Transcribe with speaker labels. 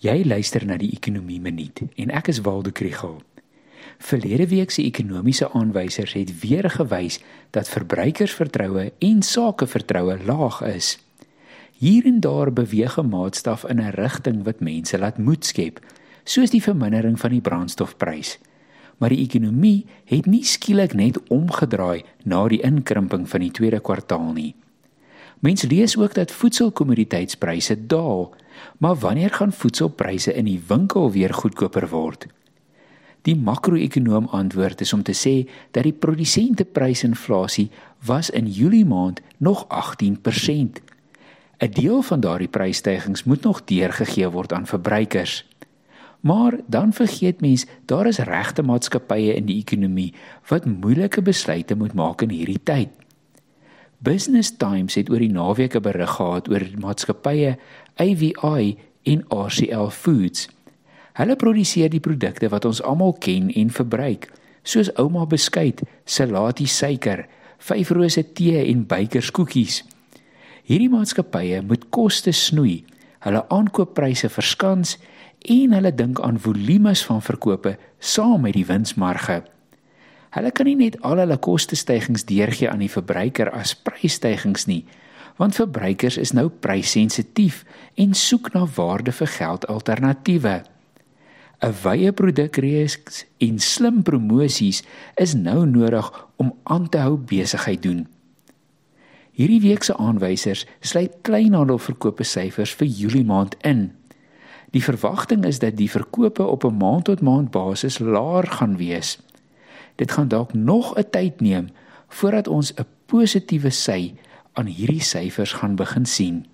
Speaker 1: Jy luister na die Ekonomie Minuut en ek is Waldo Krugel. Verlede week se ekonomiese aanwysers het weer gewys dat verbruikersvertroue en sakevertroue laag is. Hier en daar beweeg 'n maatstaf in 'n rigting wat mense laat moed skep, soos die vermindering van die brandstofprys. Maar die ekonomie het nie skielik net omgedraai na die inkrimping van die tweede kwartaal nie. Mense lees ook dat voedselkommoditeitspryse daal, maar wanneer gaan voedselpryse in die winkel weer goedkoper word? Die makro-ekonoom antwoord is om te sê dat die produsenteprysinflasie was in Julie maand nog 18%. 'n Deel van daardie prysstygings moet nog deurgegee word aan verbruikers. Maar dan vergeet mens, daar is regte maatskappye in die ekonomie wat moeilike besluite moet maak in hierdie tyd. Business Times het oor die naweek 'n berig gehad oor maatskappye AVI en RCL Foods. Hulle produseer die produkte wat ons almal ken en verbruik, soos ouma beskuit, salati suiker, vyf rose tee en bykerskoekies. Hierdie maatskappye moet koste snoei, hulle aankooppryse verskans en hulle dink aan volumes van verkope saam met die winsmarge. Hulle kan nie net al hulle kostestygings deurgee aan die verbruiker as prysstygings nie, want verbruikers is nou prysensitief en soek na waarde vir geld alternatiewe. 'n Wye produkreeks en slim promosies is nou nodig om aan te hou besigheid doen. Hierdie week se aanwysers sluit kleinhandelverkope syfers vir Julie maand in. Die verwagting is dat die verkope op 'n maand tot maand basis laer gaan wees dit gaan dalk nog 'n tyd neem voordat ons 'n positiewe sy aan hierdie syfers gaan begin sien.